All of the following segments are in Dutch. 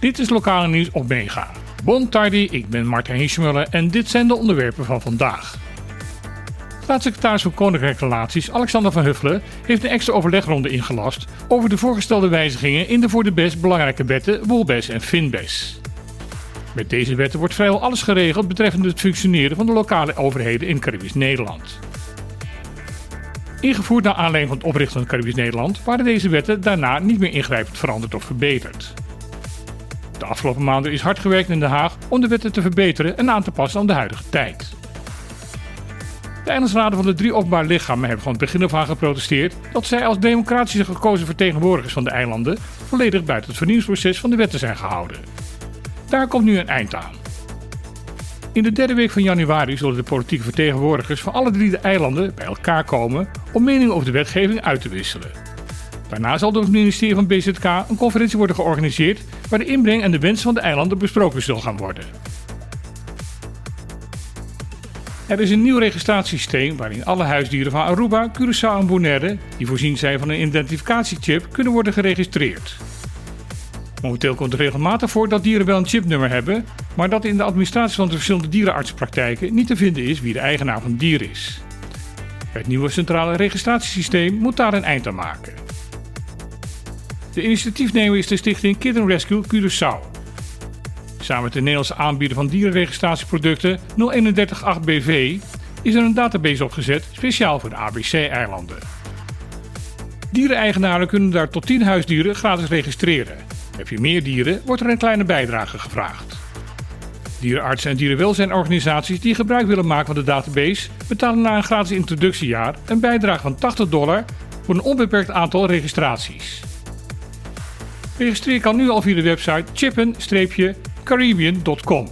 Dit is lokale nieuws op Mega. Bon tardi, ik ben Martijn Hiesmuller en dit zijn de onderwerpen van vandaag. Staatssecretaris van Koninkrijke Relaties Alexander van Huffelen heeft een extra overlegronde ingelast over de voorgestelde wijzigingen in de voor de best belangrijke wetten Wolbes en Finbes. Met deze wetten wordt vrijwel alles geregeld betreffende het functioneren van de lokale overheden in Caribisch Nederland. Ingevoerd naar aanleiding van het oprichten van Caribisch Nederland waren deze wetten daarna niet meer ingrijpend veranderd of verbeterd. De afgelopen maanden is hard gewerkt in Den Haag om de wetten te verbeteren en aan te passen aan de huidige tijd. De eilandsraden van de drie openbare lichamen hebben van het begin af aan geprotesteerd dat zij als democratisch gekozen vertegenwoordigers van de eilanden volledig buiten het vernieuwingsproces van de wetten zijn gehouden. Daar komt nu een eind aan. In de derde week van januari zullen de politieke vertegenwoordigers van alle drie de eilanden bij elkaar komen om meningen over de wetgeving uit te wisselen. Daarna zal door het ministerie van BZK een conferentie worden georganiseerd waar de inbreng en de wensen van de eilanden besproken zullen gaan worden. Er is een nieuw registratiesysteem waarin alle huisdieren van Aruba, Curaçao en Bonaire, die voorzien zijn van een identificatiechip, kunnen worden geregistreerd. Momenteel komt het regelmatig voor dat dieren wel een chipnummer hebben, maar dat in de administratie van de verschillende dierenartsenpraktijken niet te vinden is wie de eigenaar van het dier is. Het nieuwe centrale registratiesysteem moet daar een eind aan maken. De initiatiefnemer is de stichting Kitten Rescue Curaçao. Samen met de Nederlandse aanbieder van dierenregistratieproducten 0138BV is er een database opgezet speciaal voor de ABC-eilanden. Diereneigenaren kunnen daar tot 10 huisdieren gratis registreren. Heb je meer dieren, wordt er een kleine bijdrage gevraagd. Dierenartsen en dierenwelzijnorganisaties die gebruik willen maken van de database betalen na een gratis introductiejaar een bijdrage van 80 dollar voor een onbeperkt aantal registraties. Registreer kan nu al via de website chippen-caribbean.com.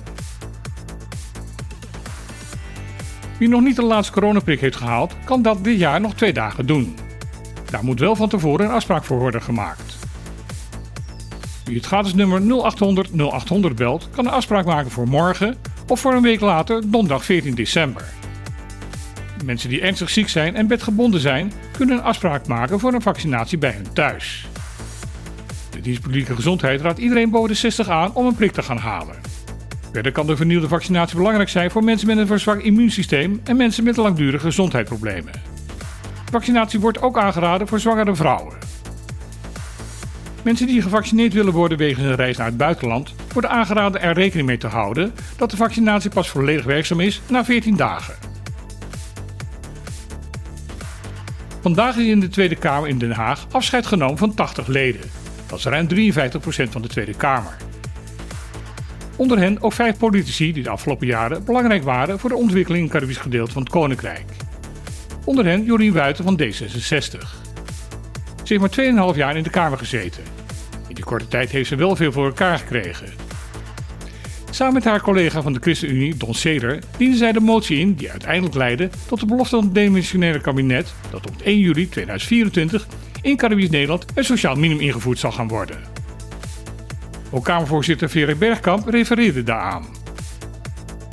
Wie nog niet de laatste coronaprik heeft gehaald, kan dat dit jaar nog twee dagen doen. Daar moet wel van tevoren een afspraak voor worden gemaakt. Wie het gratis nummer 0800 0800 belt, kan een afspraak maken voor morgen of voor een week later, donderdag 14 december. Mensen die ernstig ziek zijn en bedgebonden zijn, kunnen een afspraak maken voor een vaccinatie bij hun thuis. De dienst publieke gezondheid raadt iedereen boven de 60 aan om een prik te gaan halen. Verder kan de vernieuwde vaccinatie belangrijk zijn voor mensen met een verzwakt immuunsysteem en mensen met langdurige gezondheidsproblemen. Vaccinatie wordt ook aangeraden voor zwangere vrouwen. Mensen die gevaccineerd willen worden wegens een reis naar het buitenland, worden aangeraden er rekening mee te houden dat de vaccinatie pas volledig werkzaam is na 14 dagen. Vandaag is in de Tweede Kamer in Den Haag afscheid genomen van 80 leden. Dat is ruim 53% van de Tweede Kamer. Onder hen ook vijf politici die de afgelopen jaren belangrijk waren voor de ontwikkeling in het Caribisch gedeelte van het Koninkrijk. Onder hen Jorien Wuiten van D66. Ze heeft maar 2,5 jaar in de Kamer gezeten. Korte tijd heeft ze wel veel voor elkaar gekregen. Samen met haar collega van de ChristenUnie, Don Seder, diende zij de motie in die uiteindelijk leidde tot de belofte van het demissionaire kabinet dat op 1 juli 2024 in Caribisch Nederland een sociaal minimum ingevoerd zal gaan worden. Ook Kamervoorzitter Verik Bergkamp refereerde daaraan.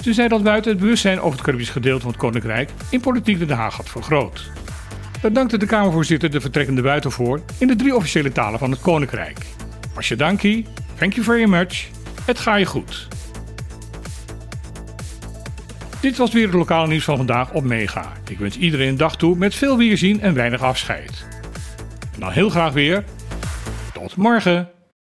Ze zei dat buiten het bewustzijn over het Caribisch gedeelte van het Koninkrijk in politiek Den Haag had vergroot. Daar dankte de Kamervoorzitter de vertrekkende buiten voor in de drie officiële talen van het Koninkrijk. Asje dankie, thank you very much, het ga je goed. Dit was weer het lokale nieuws van vandaag op Mega. Ik wens iedereen een dag toe met veel weerzien en weinig afscheid. En dan heel graag weer. Tot morgen!